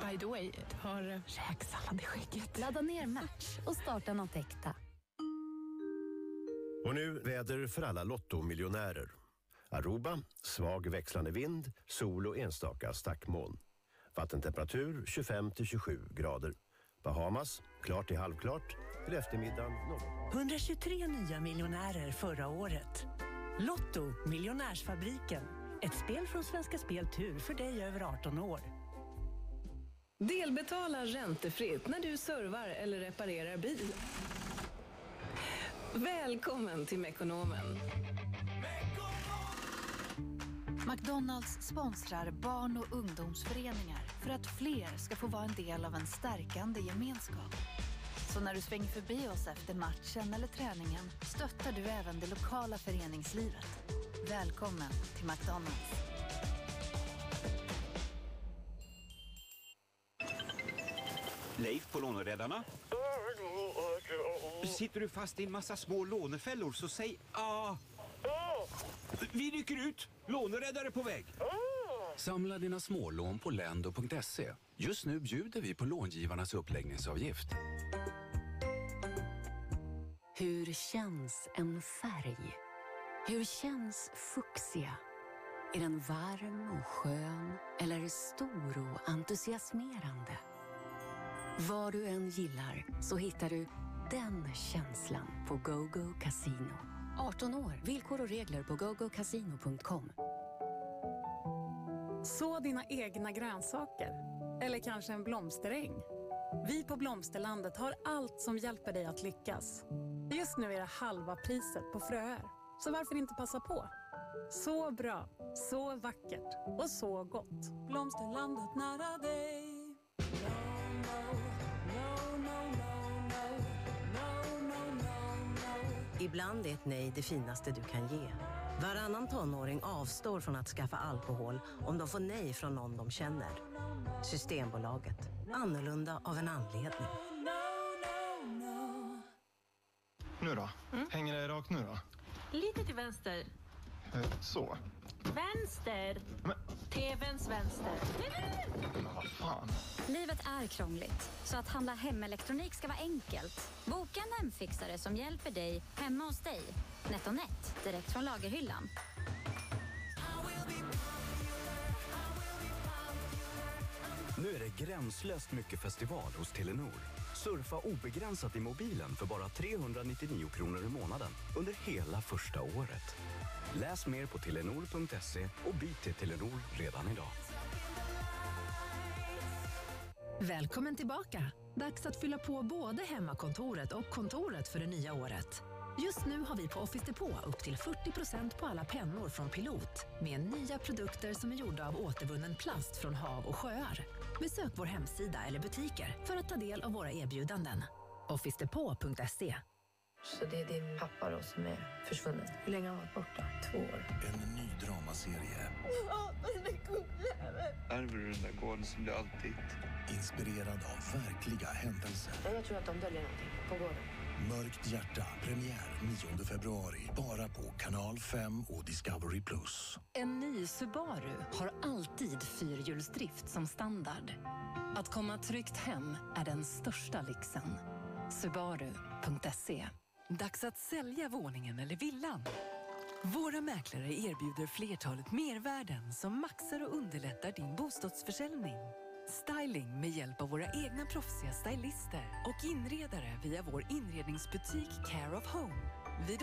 By the way, har räksallad i skägget. Ladda ner Match och starta något äkta. Och nu väder för alla Lotto-miljonärer. Aruba, svag växlande vind, sol och enstaka stackmoln. Vattentemperatur 25 till 27 grader. Bahamas, klart till halvklart. Till eftermiddagen något. 123 nya miljonärer förra året. Lotto, Miljonärsfabriken. Ett spel från Svenska Spel Tur för dig över 18 år. Delbetala räntefritt när du servar eller reparerar bil. Välkommen till Mekonomen. McDonalds sponsrar barn och ungdomsföreningar för att fler ska få vara en del av en stärkande gemenskap. Så när du svänger förbi oss efter matchen eller träningen stöttar du även det lokala föreningslivet. Välkommen till McDonalds. Leif på Låneräddarna. Sitter du fast i en massa små lånefällor så säg A. Vi rycker ut! Låneräddare på väg! Samla dina smålån på lendo.se. Just nu bjuder vi på långivarnas uppläggningsavgift. Hur känns en färg? Hur känns fuchsia? Är den varm och skön eller stor och entusiasmerande? Vad du än gillar så hittar du den känslan på GoGo Casino. 18 år, villkor och regler på gogocasino.com. Så dina egna grönsaker. Eller kanske en blomsteräng. Vi på Blomsterlandet har allt som hjälper dig att lyckas. Just nu är det halva priset på fröer. Så varför inte passa på? Så bra, så vackert och så gott. Blomsterlandet nära dig. Ibland är ett nej det finaste du kan ge. Varannan tonåring avstår från att skaffa alkohol om de får nej från någon de känner. Systembolaget. Annorlunda av en anledning. Nu då? Hänger det rakt nu då? Lite till vänster. Eh, Så. Vänster! TVns vänster. Men vad fan. Livet är krångligt, så att handla hemelektronik ska vara enkelt. Boka en hemfixare som hjälper dig hemma hos dig. NetOnNet, direkt från lagerhyllan. Nu är det gränslöst mycket festival hos Telenor. Surfa obegränsat i mobilen för bara 399 kronor i månaden under hela första året. Läs mer på telenor.se och byt till Telenor redan idag. Välkommen tillbaka! Dags att fylla på både hemmakontoret och kontoret för det nya året. Just nu har vi på Office Depot upp till 40% på alla pennor från Pilot med nya produkter som är gjorda av återvunnen plast från hav och sjöar. Besök vår hemsida eller butiker för att ta del av våra erbjudanden. Officedepå.se så det är din pappa då som är försvunnen? Hur länge har han varit borta? Två år. En ny dramaserie Ärver du den där koden som du alltid... inspirerad av verkliga händelser. Jag tror att de döljer någonting på gården. Mörkt hjärta, premiär 9 februari. Bara på Kanal 5 och Discovery+. En ny Subaru har alltid fyrhjulsdrift som standard. Att komma tryggt hem är den största lyxen. Subaru.se Dags att sälja våningen eller villan. Våra mäklare erbjuder flertalet mervärden som maxar och underlättar din bostadsförsäljning. Styling med hjälp av våra egna proffsiga stylister och inredare via vår inredningsbutik Care of Home. Vid